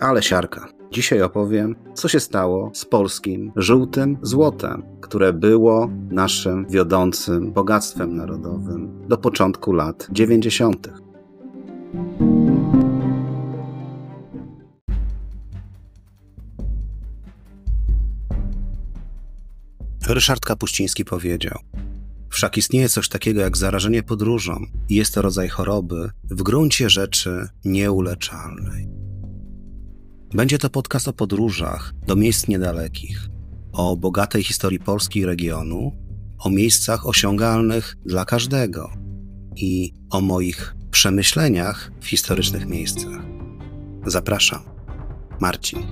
Ale siarka. Dzisiaj opowiem, co się stało z polskim żółtym złotem, które było naszym wiodącym bogactwem narodowym do początku lat 90. Ryszard Kapuściński powiedział: Wszak istnieje coś takiego jak zarażenie podróżą i jest to rodzaj choroby w gruncie rzeczy nieuleczalnej. Będzie to podcast o podróżach do miejsc niedalekich, o bogatej historii Polski i regionu, o miejscach osiągalnych dla każdego i o moich przemyśleniach w historycznych miejscach. Zapraszam. Marcin.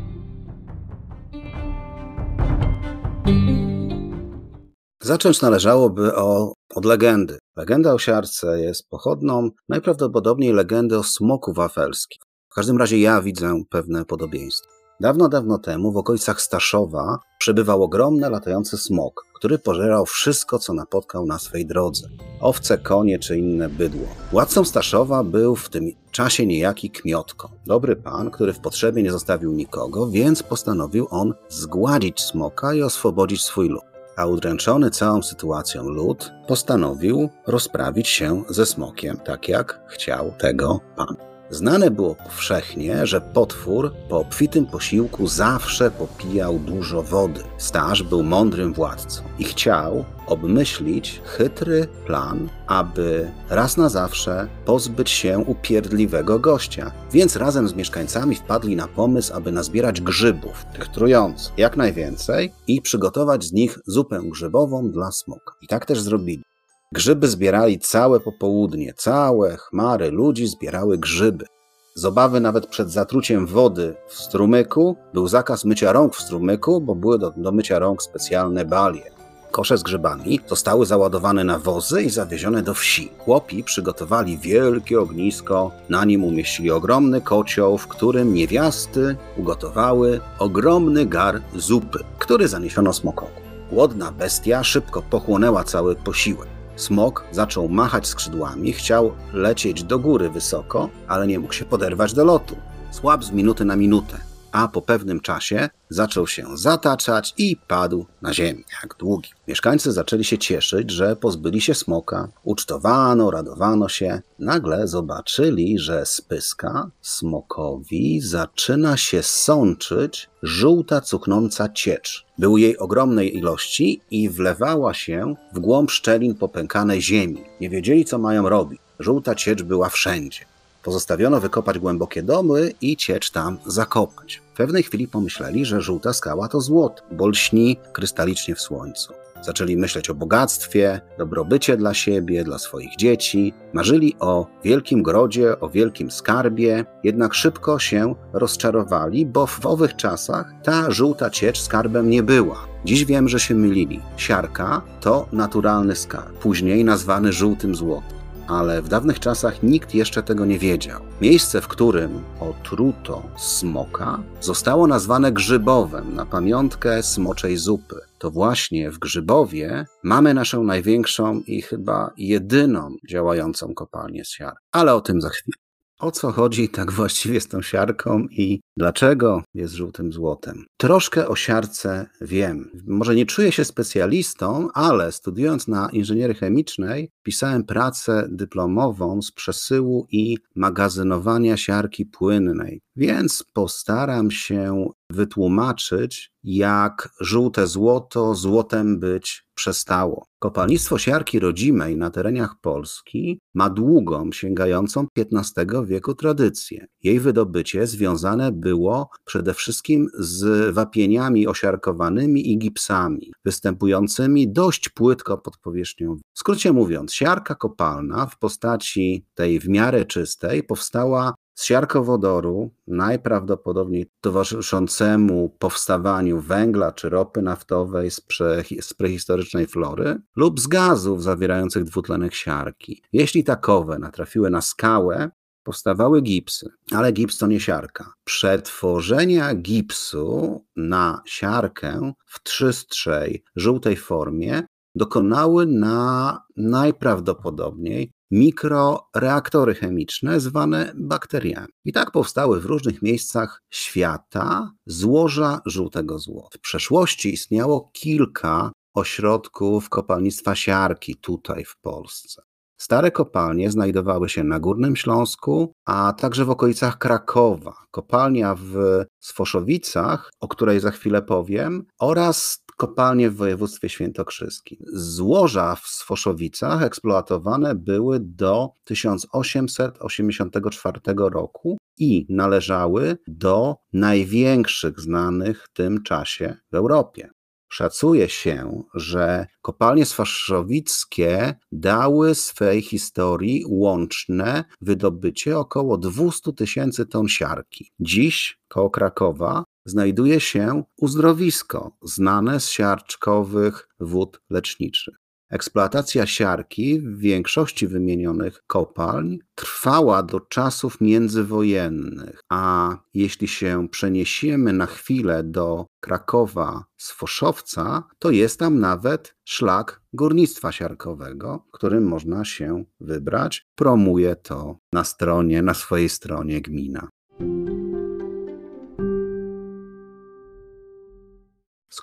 Zacząć należałoby o, od legendy. Legenda o siarce jest pochodną najprawdopodobniej legendy o smoku wafelskim. Każdym razie ja widzę pewne podobieństwo. Dawno, dawno temu w okolicach Staszowa przebywał ogromny latający smok, który pożerał wszystko, co napotkał na swej drodze. Owce, konie czy inne bydło. Władcą Staszowa był w tym czasie niejaki Kmiotko. Dobry pan, który w potrzebie nie zostawił nikogo, więc postanowił on zgładzić smoka i oswobodzić swój lud a udręczony całą sytuacją lud postanowił rozprawić się ze smokiem, tak jak chciał tego pan. Znane było powszechnie, że potwór po obfitym posiłku zawsze popijał dużo wody. Staż był mądrym władcą i chciał obmyślić chytry plan, aby raz na zawsze pozbyć się upierdliwego gościa. Więc razem z mieszkańcami wpadli na pomysł, aby nazbierać grzybów, tych trujących, jak najwięcej i przygotować z nich zupę grzybową dla smoka. I tak też zrobili. Grzyby zbierali całe popołudnie, całe chmary ludzi zbierały grzyby. Z obawy nawet przed zatruciem wody w strumyku był zakaz mycia rąk w strumyku, bo były do, do mycia rąk specjalne balie. Kosze z grzybami zostały załadowane na wozy i zawiezione do wsi. Chłopi przygotowali wielkie ognisko, na nim umieścili ogromny kocioł, w którym niewiasty ugotowały ogromny gar zupy, który zaniesiono smokowi. Głodna bestia szybko pochłonęła cały posiłek. Smok zaczął machać skrzydłami, chciał lecieć do góry wysoko, ale nie mógł się poderwać do lotu. Słab z minuty na minutę, a po pewnym czasie zaczął się zataczać i padł na ziemię, jak długi. Mieszkańcy zaczęli się cieszyć, że pozbyli się smoka. Ucztowano, radowano się. Nagle zobaczyli, że z pyska smokowi zaczyna się sączyć żółta, cuchnąca ciecz. Był jej ogromnej ilości i wlewała się w głąb szczelin popękanej ziemi. Nie wiedzieli, co mają robić. Żółta ciecz była wszędzie. Pozostawiono wykopać głębokie domy i ciecz tam zakopać. W pewnej chwili pomyśleli, że żółta skała to złoto, bo lśni krystalicznie w słońcu. Zaczęli myśleć o bogactwie, dobrobycie dla siebie, dla swoich dzieci. Marzyli o wielkim grodzie, o wielkim skarbie, jednak szybko się rozczarowali, bo w owych czasach ta żółta ciecz skarbem nie była. Dziś wiem, że się mylili. Siarka to naturalny skarb, później nazwany żółtym złotem ale w dawnych czasach nikt jeszcze tego nie wiedział. Miejsce, w którym otruto smoka, zostało nazwane Grzybowem na pamiątkę smoczej zupy. To właśnie w Grzybowie mamy naszą największą i chyba jedyną działającą kopalnię siar. Ale o tym za chwilę o co chodzi tak właściwie z tą siarką i dlaczego jest żółtym złotem. Troszkę o siarce wiem. Może nie czuję się specjalistą, ale studiując na inżynierii chemicznej, pisałem pracę dyplomową z przesyłu i magazynowania siarki płynnej, więc postaram się wytłumaczyć, jak żółte złoto złotem być przestało. Kopalnictwo siarki rodzimej na terenach Polski ma długą, sięgającą XV wieku tradycję. Jej wydobycie związane było przede wszystkim z wapieniami osiarkowanymi i gipsami, występującymi dość płytko pod powierzchnią. W skrócie mówiąc, siarka kopalna w postaci tej w miarę czystej powstała z siarkowodoru, najprawdopodobniej towarzyszącemu powstawaniu węgla czy ropy naftowej z, pre, z prehistorycznej flory, lub z gazów zawierających dwutlenek siarki. Jeśli takowe natrafiły na skałę, powstawały gipsy, ale gips to nie siarka. Przetworzenia gipsu na siarkę w czystszej, żółtej formie dokonały na najprawdopodobniej mikroreaktory chemiczne zwane bakteriami. I tak powstały w różnych miejscach świata złoża żółtego złota. W przeszłości istniało kilka ośrodków kopalnictwa siarki tutaj w Polsce. Stare kopalnie znajdowały się na Górnym Śląsku, a także w okolicach Krakowa. Kopalnia w Sfoszowicach, o której za chwilę powiem, oraz kopalnie w województwie świętokrzyskim. Złoża w Sfoszowicach eksploatowane były do 1884 roku i należały do największych znanych w tym czasie w Europie. Szacuje się, że kopalnie sfaszowickie dały swej historii łączne wydobycie około 200 tysięcy ton siarki. Dziś koło Krakowa znajduje się uzdrowisko znane z siarczkowych wód leczniczych. Eksploatacja siarki w większości wymienionych kopalń trwała do czasów międzywojennych, a jeśli się przeniesiemy na chwilę do Krakowa z Foszowca, to jest tam nawet szlak górnictwa siarkowego, którym można się wybrać. Promuje to na stronie, na swojej stronie gmina.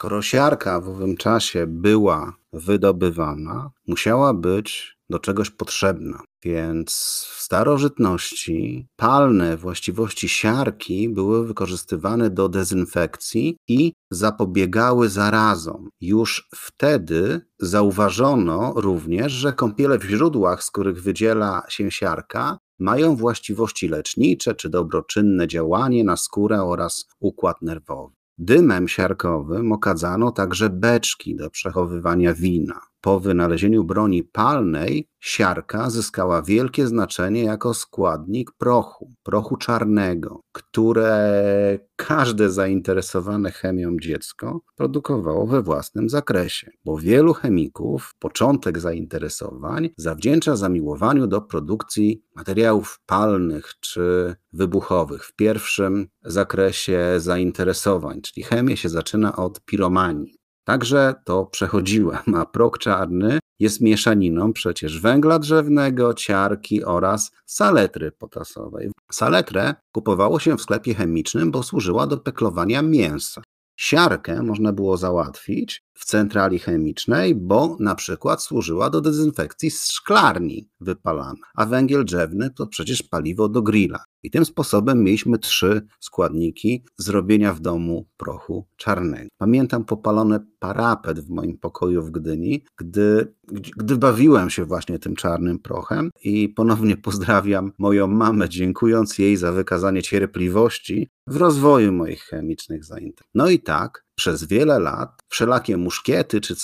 Skoro siarka w owym czasie była wydobywana, musiała być do czegoś potrzebna. Więc w starożytności palne właściwości siarki były wykorzystywane do dezynfekcji i zapobiegały zarazom. Już wtedy zauważono również, że kąpiele w źródłach, z których wydziela się siarka, mają właściwości lecznicze czy dobroczynne działanie na skórę oraz układ nerwowy. Dymem siarkowym okadzano także beczki do przechowywania wina. Po wynalezieniu broni palnej siarka zyskała wielkie znaczenie jako składnik prochu, prochu czarnego, które każde zainteresowane chemią dziecko produkowało we własnym zakresie, bo wielu chemików początek zainteresowań zawdzięcza zamiłowaniu do produkcji materiałów palnych czy wybuchowych w pierwszym zakresie zainteresowań, czyli chemia się zaczyna od piromanii. Także to przechodziłem, a prok czarny jest mieszaniną przecież węgla drzewnego, ciarki oraz saletry potasowej. Saletrę kupowało się w sklepie chemicznym, bo służyła do peklowania mięsa. Siarkę można było załatwić w centrali chemicznej, bo na przykład służyła do dezynfekcji szklarni wypalana, a węgiel drzewny to przecież paliwo do grilla. I tym sposobem mieliśmy trzy składniki zrobienia w domu prochu czarnego. Pamiętam popalony parapet w moim pokoju w Gdyni, gdy, gdy bawiłem się właśnie tym czarnym prochem i ponownie pozdrawiam moją mamę, dziękując jej za wykazanie cierpliwości w rozwoju moich chemicznych zainteresowań. No i tak, przez wiele lat wszelakie muszkiety czy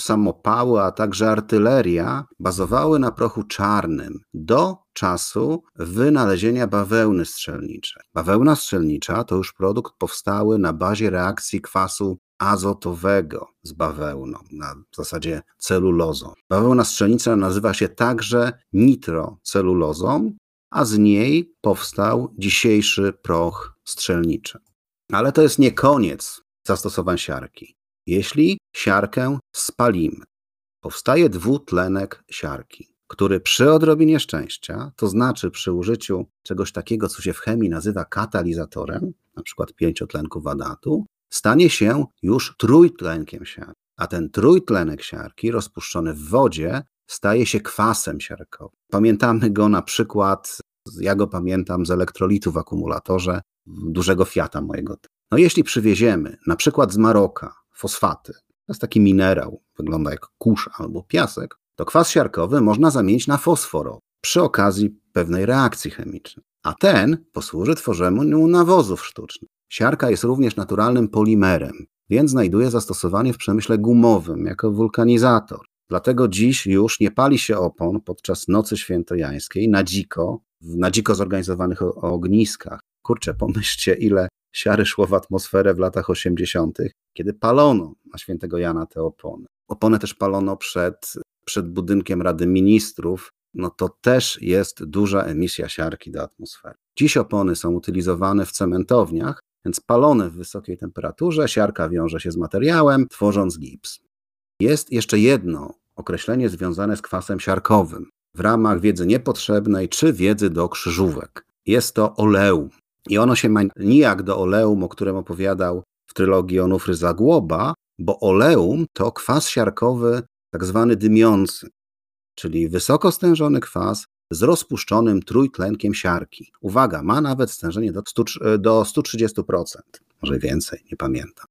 samopały, a także artyleria bazowały na prochu czarnym do czasu wynalezienia bawełny strzelniczej. Bawełna strzelnicza to już produkt powstały na bazie reakcji kwasu azotowego z bawełną, na zasadzie celulozą. Bawełna strzelnicza nazywa się także nitrocelulozą, a z niej powstał dzisiejszy proch strzelniczy. Ale to jest nie koniec zastosowań siarki. Jeśli siarkę spalimy, powstaje dwutlenek siarki który przy odrobinie szczęścia, to znaczy przy użyciu czegoś takiego, co się w chemii nazywa katalizatorem, na przykład pięciotlenku wadatu, stanie się już trójtlenkiem siarki. A ten trójtlenek siarki rozpuszczony w wodzie staje się kwasem siarkowym. Pamiętamy go na przykład, ja go pamiętam z elektrolitu w akumulatorze dużego Fiata mojego. No jeśli przywieziemy na przykład z Maroka fosfaty, to jest taki minerał, wygląda jak kurz albo piasek, to kwas siarkowy można zamienić na fosforo przy okazji pewnej reakcji chemicznej, a ten posłuży tworzeniu nawozów sztucznych. Siarka jest również naturalnym polimerem, więc znajduje zastosowanie w przemyśle gumowym jako wulkanizator. Dlatego dziś już nie pali się opon podczas nocy świętojańskiej na dziko, na dziko zorganizowanych ogniskach. Kurczę, pomyślcie, ile siary szło w atmosferę w latach 80., kiedy palono na świętego Jana te opony. Opony też palono przed przed budynkiem Rady Ministrów, no to też jest duża emisja siarki do atmosfery. Dziś opony są utylizowane w cementowniach, więc palone w wysokiej temperaturze, siarka wiąże się z materiałem, tworząc gips. Jest jeszcze jedno określenie związane z kwasem siarkowym. w ramach wiedzy niepotrzebnej czy wiedzy do krzyżówek. Jest to oleum. I ono się ma nijak do oleum, o którym opowiadał w trylogii Onufry Zagłoba, bo oleum to kwas siarkowy tak zwany dymiący, czyli wysoko stężony kwas z rozpuszczonym trójtlenkiem siarki. Uwaga, ma nawet stężenie do, 100, do 130%, może więcej, nie pamiętam.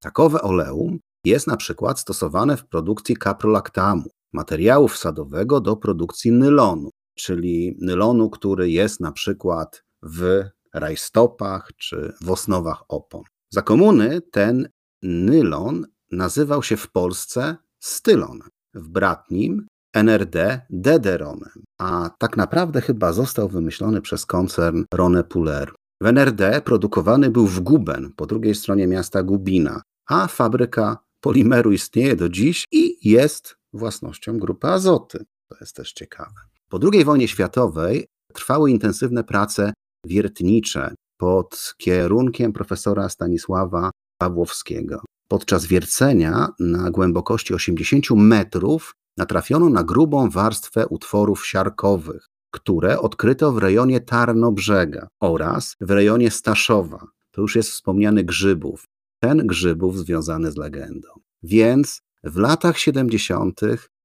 Takowe oleum jest na przykład stosowane w produkcji kaprolaktamu, materiału wsadowego do produkcji nylonu, czyli nylonu, który jest na przykład w rajstopach czy w osnowach opon. Za komuny ten nylon nazywał się w Polsce stylon, w bratnim NRD Dederonem, a tak naprawdę chyba został wymyślony przez koncern Rone Puller. W NRD produkowany był w Guben, po drugiej stronie miasta Gubina, a fabryka polimeru istnieje do dziś i jest własnością grupy Azoty. To jest też ciekawe. Po II wojnie światowej trwały intensywne prace wiertnicze pod kierunkiem profesora Stanisława Pawłowskiego. Podczas wiercenia na głębokości 80 metrów natrafiono na grubą warstwę utworów siarkowych, które odkryto w rejonie Tarnobrzega oraz w rejonie Staszowa. To już jest wspomniany Grzybów. Ten Grzybów związany z legendą. Więc w latach 70.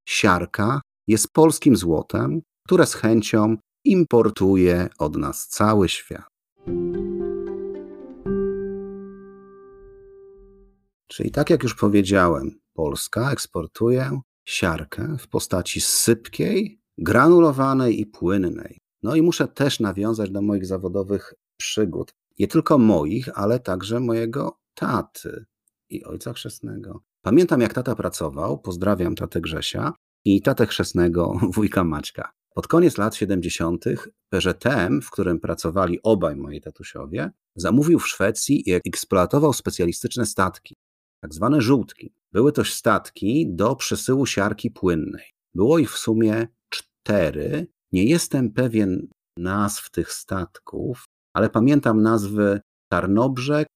siarka jest polskim złotem, które z chęcią importuje od nas cały świat. Czyli tak jak już powiedziałem, Polska eksportuje siarkę w postaci sypkiej, granulowanej i płynnej. No i muszę też nawiązać do moich zawodowych przygód. Nie tylko moich, ale także mojego taty i ojca chrzestnego. Pamiętam, jak tata pracował, pozdrawiam tatę Grzesia i tatę chrzestnego wujka Maćka. Pod koniec lat 70. PZTM, w którym pracowali obaj moi tatusiowie, zamówił w Szwecji i eksploatował specjalistyczne statki, tak zwane żółtki. Były to statki do przesyłu siarki płynnej. Było ich w sumie cztery. Nie jestem pewien nazw tych statków, ale pamiętam nazwy Tarnobrzeg,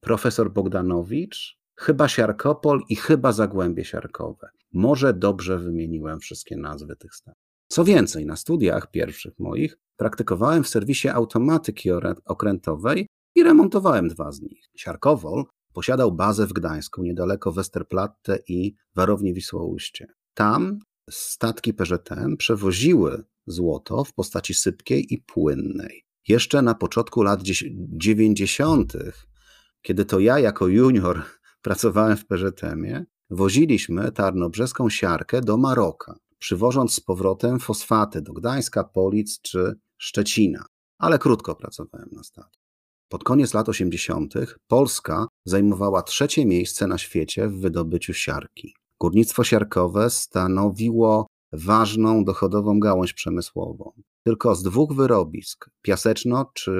profesor Bogdanowicz, chyba Siarkopol i chyba Zagłębie Siarkowe. Może dobrze wymieniłem wszystkie nazwy tych statków. Co więcej, na studiach pierwszych moich praktykowałem w serwisie automatyki okrętowej i remontowałem dwa z nich. Siarkowol posiadał bazę w Gdańsku, niedaleko Westerplatte i warowni Wisłoujście. Tam statki PZM przewoziły złoto w postaci sypkiej i płynnej. Jeszcze na początku lat 90., kiedy to ja jako junior pracowałem w PZM-ie, woziliśmy tarnobrzeską siarkę do Maroka, przywożąc z powrotem fosfaty do Gdańska, Polic czy Szczecina. Ale krótko pracowałem na statku. Pod koniec lat 80. Polska zajmowała trzecie miejsce na świecie w wydobyciu siarki. Górnictwo siarkowe stanowiło ważną dochodową gałąź przemysłową. Tylko z dwóch wyrobisk, Piaseczno, czy,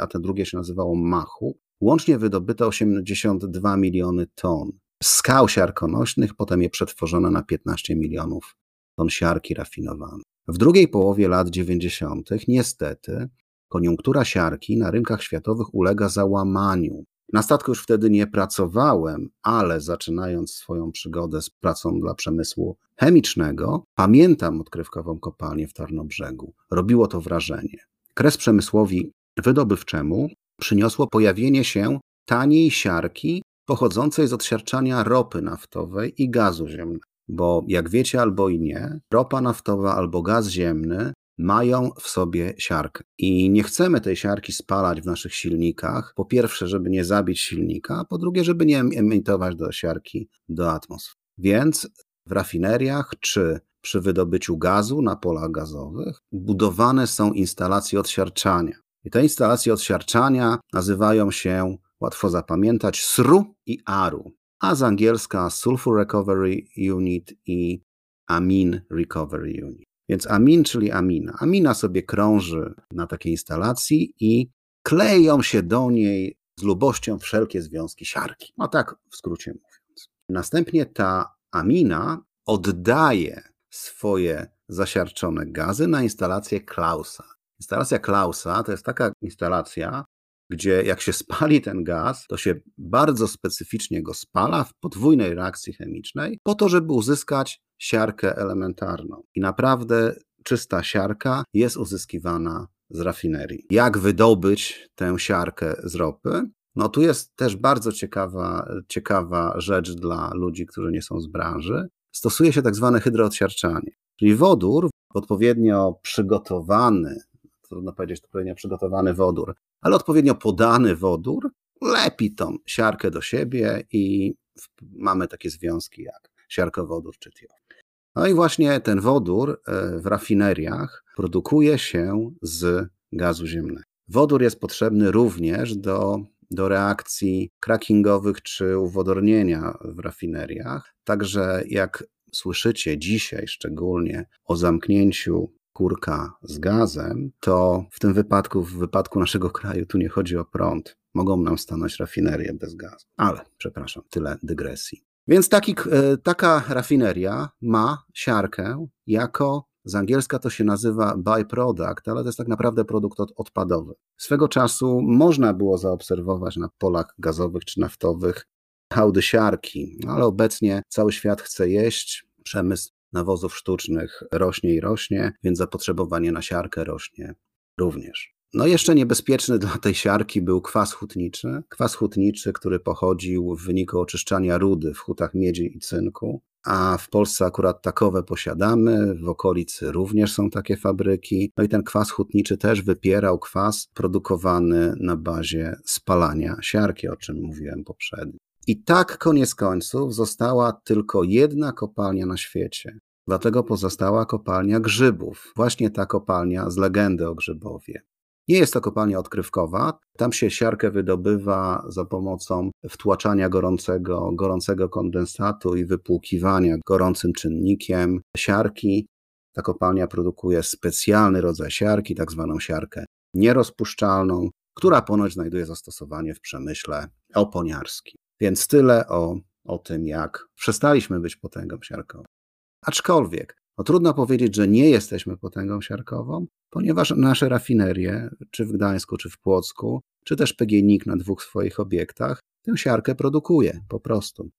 a te drugie się nazywało Machu, łącznie wydobyto 82 miliony ton skał siarkonośnych, potem je przetworzono na 15 milionów ton siarki rafinowanej. W drugiej połowie lat 90. niestety Koniunktura siarki na rynkach światowych ulega załamaniu. Na statku już wtedy nie pracowałem, ale zaczynając swoją przygodę z pracą dla przemysłu chemicznego, pamiętam odkrywkową kopalnię w Tarnobrzegu. Robiło to wrażenie. Kres przemysłowi wydobywczemu przyniosło pojawienie się taniej siarki pochodzącej z odsiarczania ropy naftowej i gazu ziemnego. Bo jak wiecie albo i nie, ropa naftowa albo gaz ziemny mają w sobie siarkę. I nie chcemy tej siarki spalać w naszych silnikach. Po pierwsze, żeby nie zabić silnika, a po drugie, żeby nie emitować do siarki do atmosfery. Więc w rafineriach czy przy wydobyciu gazu na polach gazowych budowane są instalacje odsiarczania. I te instalacje odsiarczania nazywają się, łatwo zapamiętać, SRU i ARU, a z angielska Sulfur Recovery Unit i Amine Recovery Unit. Więc amin, czyli amina. Amina sobie krąży na takiej instalacji i kleją się do niej z lubością wszelkie związki siarki. No tak w skrócie mówiąc. Następnie ta amina oddaje swoje zasiarczone gazy na instalację Klausa. Instalacja Klausa to jest taka instalacja, gdzie jak się spali ten gaz, to się bardzo specyficznie go spala w podwójnej reakcji chemicznej, po to, żeby uzyskać siarkę elementarną. I naprawdę czysta siarka jest uzyskiwana z rafinerii. Jak wydobyć tę siarkę z ropy? No tu jest też bardzo ciekawa, ciekawa rzecz dla ludzi, którzy nie są z branży. Stosuje się tak zwane hydroodsiarczanie, czyli wodór odpowiednio przygotowany, trudno powiedzieć odpowiednio przygotowany wodór, ale odpowiednio podany wodór lepi tą siarkę do siebie i mamy takie związki jak siarkowodór czy tio. No i właśnie ten wodór e, w rafineriach produkuje się z gazu ziemnego. Wodór jest potrzebny również do, do reakcji crackingowych czy uwodornienia w rafineriach. Także jak słyszycie dzisiaj szczególnie o zamknięciu kurka z gazem, to w tym wypadku, w wypadku naszego kraju, tu nie chodzi o prąd. Mogą nam stanąć rafinerie bez gazu. Ale, przepraszam, tyle dygresji. Więc taki, e, taka rafineria ma siarkę jako, z angielska to się nazywa byproduct, ale to jest tak naprawdę produkt odpadowy. Swego czasu można było zaobserwować na polach gazowych czy naftowych hałdy siarki, ale obecnie cały świat chce jeść, przemysł nawozów sztucznych rośnie i rośnie, więc zapotrzebowanie na siarkę rośnie również. No jeszcze niebezpieczny dla tej siarki był kwas hutniczy. Kwas hutniczy, który pochodził w wyniku oczyszczania rudy w hutach miedzi i cynku. A w Polsce akurat takowe posiadamy, w okolicy również są takie fabryki. No i ten kwas hutniczy też wypierał kwas produkowany na bazie spalania siarki, o czym mówiłem poprzednio. I tak koniec końców została tylko jedna kopalnia na świecie. Dlatego pozostała kopalnia grzybów. Właśnie ta kopalnia z legendy o Grzybowie. Nie jest to kopalnia odkrywkowa. Tam się siarkę wydobywa za pomocą wtłaczania gorącego, gorącego kondensatu i wypłukiwania gorącym czynnikiem siarki. Ta kopalnia produkuje specjalny rodzaj siarki, tak zwaną siarkę nierozpuszczalną, która ponoć znajduje zastosowanie w przemyśle oponiarskim. Więc tyle o, o tym, jak przestaliśmy być potęgą siarkową. Aczkolwiek no, trudno powiedzieć, że nie jesteśmy potęgą siarkową, ponieważ nasze rafinerie, czy w Gdańsku, czy w Płocku, czy też PGNiG na dwóch swoich obiektach, tę siarkę produkuje po prostu.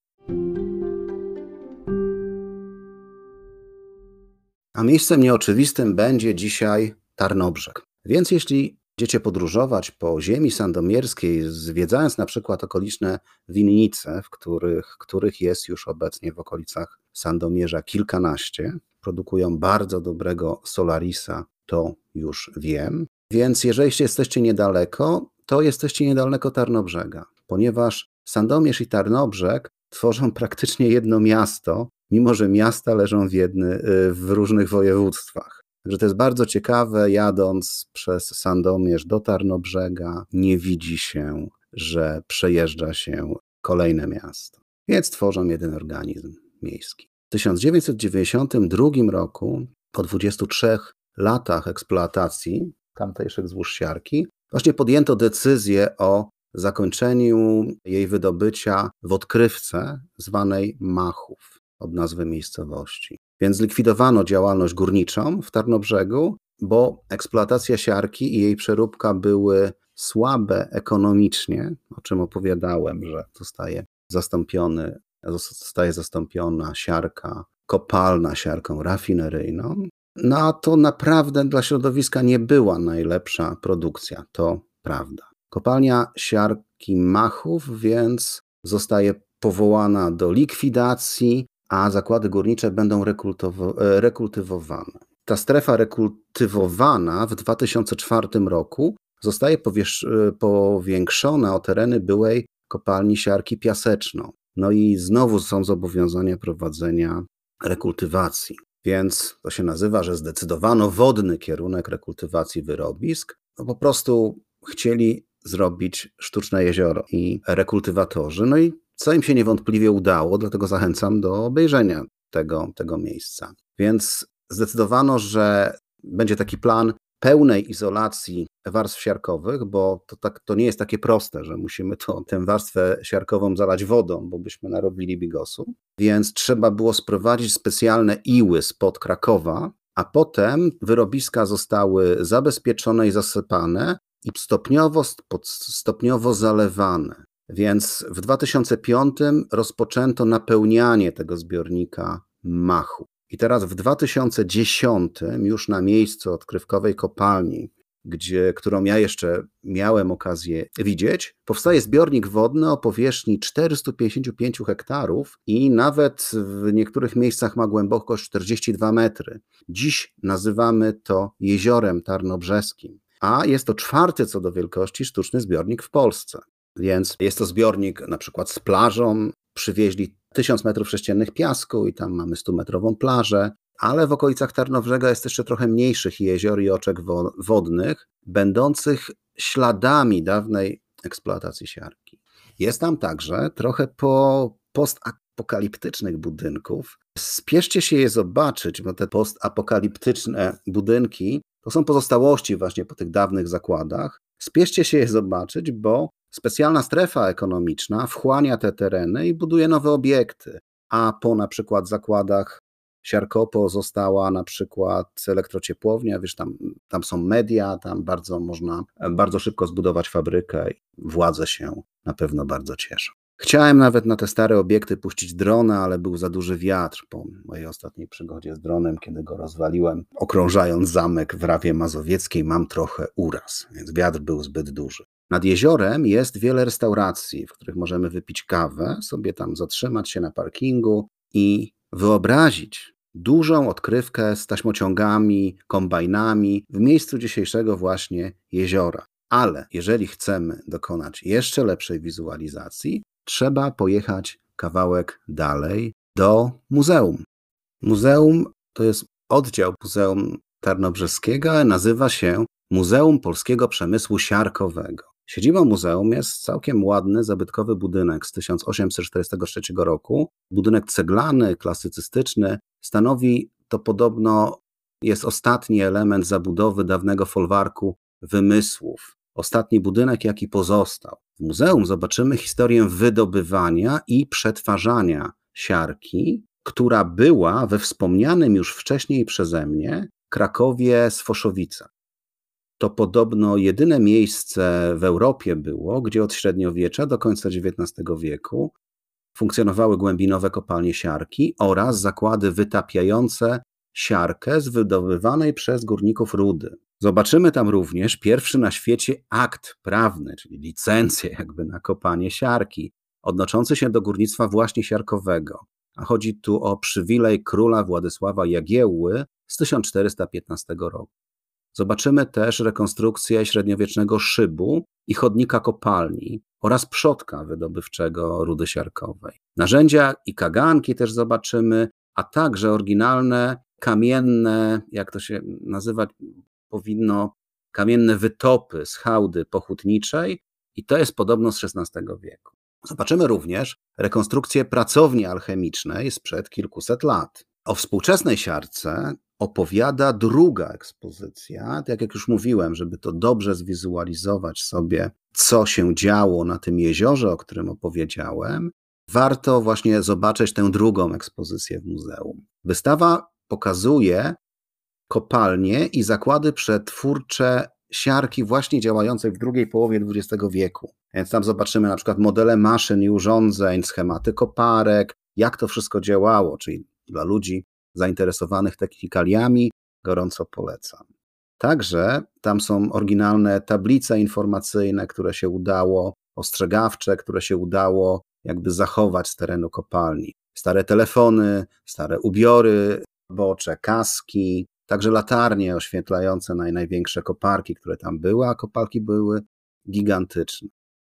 A miejscem nieoczywistym będzie dzisiaj Tarnobrzeg. Więc jeśli będziecie podróżować po ziemi sandomierskiej, zwiedzając na przykład okoliczne winnice, w których, których jest już obecnie w okolicach Sandomierza kilkanaście, produkują bardzo dobrego Solarisa, to już wiem. Więc jeżeli jesteście niedaleko, to jesteście niedaleko Tarnobrzega, ponieważ Sandomierz i Tarnobrzeg tworzą praktycznie jedno miasto, mimo że miasta leżą w, jedny, y, w różnych województwach. Także to jest bardzo ciekawe, jadąc przez Sandomierz do Tarnobrzega, nie widzi się, że przejeżdża się kolejne miasto. Więc tworzą jeden organizm miejski. W 1992 roku, po 23 latach eksploatacji tamtejszych złóż siarki, właśnie podjęto decyzję o zakończeniu jej wydobycia w odkrywce zwanej Machów od nazwy miejscowości. Więc zlikwidowano działalność górniczą w Tarnobrzegu, bo eksploatacja siarki i jej przeróbka były słabe ekonomicznie, o czym opowiadałem, że zostaje zastąpiony, zostaje zastąpiona siarka kopalna siarką rafineryjną. No a to naprawdę dla środowiska nie była najlepsza produkcja, to prawda. Kopalnia siarki Machów więc zostaje powołana do likwidacji, a zakłady górnicze będą e, rekultywowane. Ta strefa rekultywowana w 2004 roku zostaje e, powiększona o tereny byłej kopalni siarki piaseczną. No i znowu są zobowiązania prowadzenia rekultywacji. Więc to się nazywa, że zdecydowano wodny kierunek rekultywacji wyrobisk. No po prostu chcieli zrobić sztuczne jezioro i rekultywatorzy. No i co im się niewątpliwie udało, dlatego zachęcam do obejrzenia tego, tego miejsca. Więc zdecydowano, że będzie taki plan pełnej izolacji warstw siarkowych, bo to, tak, to nie jest takie proste, że musimy to, tę warstwę siarkową zalać wodą, bo byśmy narobili bigosu. Więc trzeba było sprowadzić specjalne iły spod Krakowa, a potem wyrobiska zostały zabezpieczone i zasypane i stopniowo, stopniowo zalewane. Więc w 2005 rozpoczęto napełnianie tego zbiornika machu. I teraz w 2010, już na miejscu odkrywkowej kopalni, gdzie, którą ja jeszcze miałem okazję widzieć, powstaje zbiornik wodny o powierzchni 455 hektarów i nawet w niektórych miejscach ma głębokość 42 metry. Dziś nazywamy to jeziorem tarnobrzeskim, a jest to czwarty co do wielkości sztuczny zbiornik w Polsce. Więc jest to zbiornik na przykład z plażą, przywieźli 1000 metrów sześciennych piasku i tam mamy 100-metrową plażę, ale w okolicach Tarnowrzega jest jeszcze trochę mniejszych jezior i oczek wodnych, będących śladami dawnej eksploatacji siarki. Jest tam także trochę po postapokaliptycznych budynków. Spieszcie się je zobaczyć, bo te postapokaliptyczne budynki to są pozostałości właśnie po tych dawnych zakładach. Spieszcie się je zobaczyć, bo specjalna strefa ekonomiczna wchłania te tereny i buduje nowe obiekty, a po na przykład zakładach Siarkopo została na przykład elektrociepłownia, wiesz, tam, tam są media, tam bardzo można bardzo szybko zbudować fabrykę i władze się na pewno bardzo cieszą. Chciałem nawet na te stare obiekty puścić drona, ale był za duży wiatr po mojej ostatniej przygodzie z dronem, kiedy go rozwaliłem. Okrążając zamek w Rawie Mazowieckiej mam trochę uraz, więc wiatr był zbyt duży. Nad jeziorem jest wiele restauracji, w których możemy wypić kawę, sobie tam zatrzymać się na parkingu i wyobrazić dużą odkrywkę z taśmociągami, kombajnami w miejscu dzisiejszego właśnie jeziora. Ale jeżeli chcemy dokonać jeszcze lepszej wizualizacji, trzeba pojechać kawałek dalej do muzeum. Muzeum to jest oddział Muzeum Tarnobrzeskiego, nazywa się Muzeum Polskiego Przemysłu Siarkowego. Siedzibą muzeum jest całkiem ładny, zabytkowy budynek z 1843 roku. Budynek ceglany, klasycystyczny. Stanowi to podobno jest ostatni element zabudowy dawnego folwarku wymysłów. Ostatni budynek, jaki pozostał. W muzeum zobaczymy historię wydobywania i przetwarzania siarki, która była we wspomnianym już wcześniej przeze mnie Krakowie Sfoszowica to podobno jedyne miejsce w Europie było, gdzie od średniowiecza do końca XIX wieku funkcjonowały głębinowe kopalnie siarki oraz zakłady wytapiające siarkę z wydobywanej przez górników rudy. Zobaczymy tam również pierwszy na świecie akt prawny, czyli licencję jakby na kopanie siarki, odnoszący się do górnictwa właśnie siarkowego. A chodzi tu o przywilej króla Władysława Jagiełły z 1415 roku. Zobaczymy też rekonstrukcję średniowiecznego szybu i chodnika kopalni oraz przodka wydobywczego rudy siarkowej. Narzędzia i kaganki też zobaczymy, a także oryginalne kamienne, jak to się nazywać powinno, kamienne wytopy z hałdy pochutniczej i to jest podobno z XVI wieku. Zobaczymy również rekonstrukcję pracowni alchemicznej sprzed kilkuset lat. O współczesnej siarce opowiada druga ekspozycja. Tak jak już mówiłem, żeby to dobrze zwizualizować sobie, co się działo na tym jeziorze, o którym opowiedziałem, warto właśnie zobaczyć tę drugą ekspozycję w muzeum. Wystawa pokazuje kopalnie i zakłady przetwórcze siarki właśnie działającej w drugiej połowie XX wieku. Więc tam zobaczymy na przykład modele maszyn i urządzeń, schematy koparek, jak to wszystko działało, czyli dla ludzi zainteresowanych technikaliami gorąco polecam. Także tam są oryginalne tablice informacyjne, które się udało, ostrzegawcze, które się udało jakby zachować z terenu kopalni. Stare telefony, stare ubiory bocze, kaski, także latarnie oświetlające naj, największe koparki, które tam były, a koparki były gigantyczne.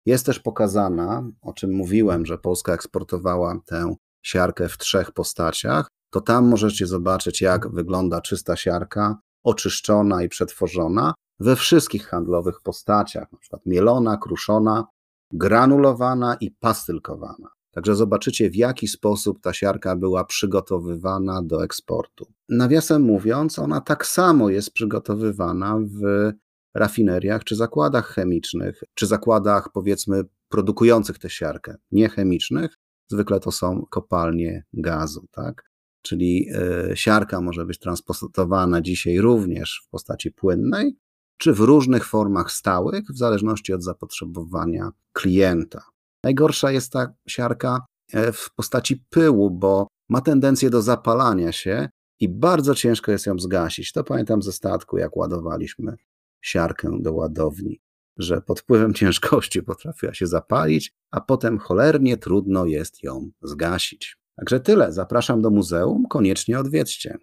Jest też pokazana, o czym mówiłem, że Polska eksportowała tę siarkę w trzech postaciach to tam możecie zobaczyć, jak wygląda czysta siarka, oczyszczona i przetworzona we wszystkich handlowych postaciach, na przykład mielona, kruszona, granulowana i pastylkowana. Także zobaczycie, w jaki sposób ta siarka była przygotowywana do eksportu. Nawiasem mówiąc, ona tak samo jest przygotowywana w rafineriach czy zakładach chemicznych, czy zakładach powiedzmy produkujących tę siarkę, niechemicznych. Zwykle to są kopalnie gazu, tak? Czyli e, siarka może być transportowana dzisiaj również w postaci płynnej, czy w różnych formach stałych, w zależności od zapotrzebowania klienta. Najgorsza jest ta siarka e, w postaci pyłu, bo ma tendencję do zapalania się i bardzo ciężko jest ją zgasić. To pamiętam ze statku, jak ładowaliśmy siarkę do ładowni, że pod wpływem ciężkości potrafiła się zapalić, a potem cholernie trudno jest ją zgasić. Także tyle. Zapraszam do muzeum, koniecznie odwiedźcie.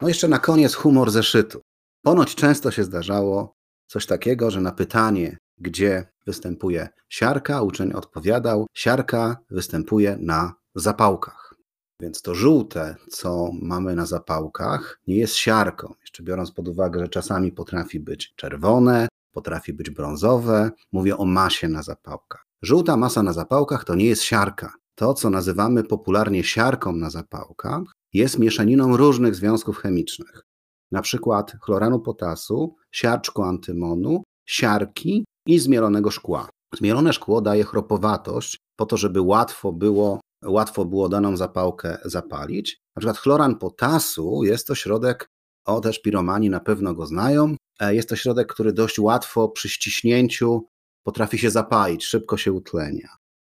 No jeszcze na koniec humor zeszytu. Ponoć często się zdarzało coś takiego, że na pytanie, gdzie występuje siarka, uczeń odpowiadał: Siarka występuje na zapałkach. Więc to żółte, co mamy na zapałkach, nie jest siarką. Jeszcze biorąc pod uwagę, że czasami potrafi być czerwone, potrafi być brązowe. Mówię o masie na zapałkach. Żółta masa na zapałkach to nie jest siarka. To, co nazywamy popularnie siarką na zapałkach, jest mieszaniną różnych związków chemicznych. Na przykład chloranu potasu, siarczku antymonu, siarki i zmielonego szkła. Zmielone szkło daje chropowatość po to, żeby łatwo było, łatwo było daną zapałkę zapalić. Na przykład chloran potasu jest to środek, o też piromani na pewno go znają, e, jest to środek, który dość łatwo przy ściśnięciu potrafi się zapalić, szybko się utlenia.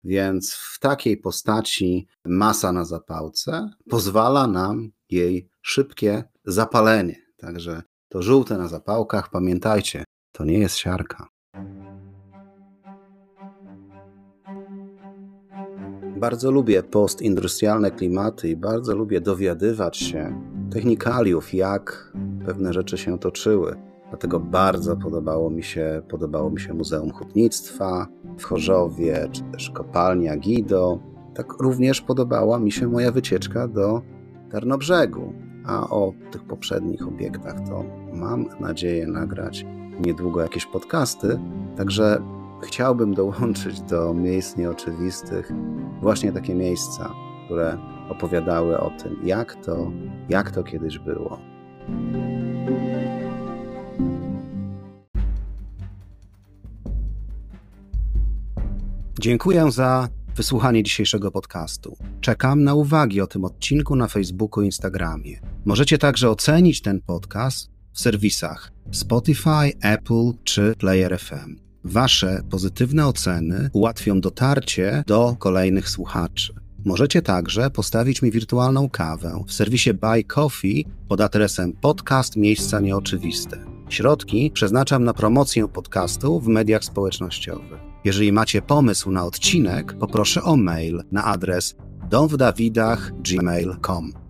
Więc w takiej postaci masa na zapałce pozwala nam jej szybkie zapalenie. Także to żółte na zapałkach, pamiętajcie, to nie jest siarka. Bardzo lubię postindustrialne klimaty i bardzo lubię dowiadywać się technikaliów, jak pewne rzeczy się toczyły. Dlatego bardzo podobało mi się, podobało mi się Muzeum Hutnictwa w Chorzowie, czy też kopalnia Gido. Tak również podobała mi się moja wycieczka do Tarnobrzegu. A o tych poprzednich obiektach to mam nadzieję nagrać niedługo jakieś podcasty. Także chciałbym dołączyć do miejsc nieoczywistych właśnie takie miejsca, które opowiadały o tym, jak to, jak to kiedyś było. Dziękuję za wysłuchanie dzisiejszego podcastu. Czekam na uwagi o tym odcinku na Facebooku i Instagramie. Możecie także ocenić ten podcast w serwisach Spotify, Apple czy Player FM. Wasze pozytywne oceny ułatwią dotarcie do kolejnych słuchaczy. Możecie także postawić mi wirtualną kawę w serwisie Buy Coffee pod adresem podcast Miejsca Nieoczywiste. Środki przeznaczam na promocję podcastu w mediach społecznościowych. Jeżeli macie pomysł na odcinek, poproszę o mail na adres domwdawidach.gmail.com.